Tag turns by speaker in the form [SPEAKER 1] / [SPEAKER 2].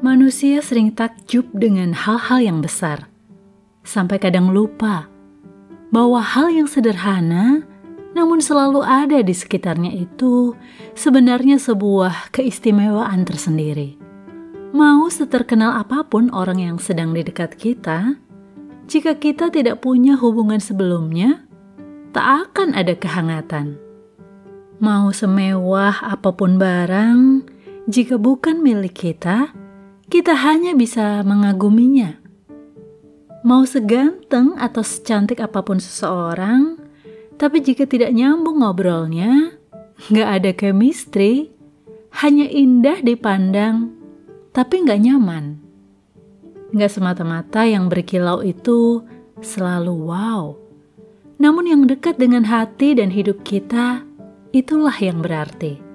[SPEAKER 1] Manusia sering takjub dengan hal-hal yang besar, sampai kadang lupa bahwa hal yang sederhana namun selalu ada di sekitarnya itu sebenarnya sebuah keistimewaan tersendiri. Mau seterkenal apa pun orang yang sedang di dekat kita, jika kita tidak punya hubungan sebelumnya, tak akan ada kehangatan. Mau semewah apa pun barang, jika bukan milik kita, kita hanya bisa mengaguminya. Mau seganteng atau secantik apa pun seseorang, tapi jika tidak nyambung ngobrolnya, nggak ada chemistry, hanya indah dipandang, tapi nggak nyaman. Nggak semata-mata yang berkilau itu selalu wow. Namun yang dekat dengan hati dan hidup kita, itulah yang berarti.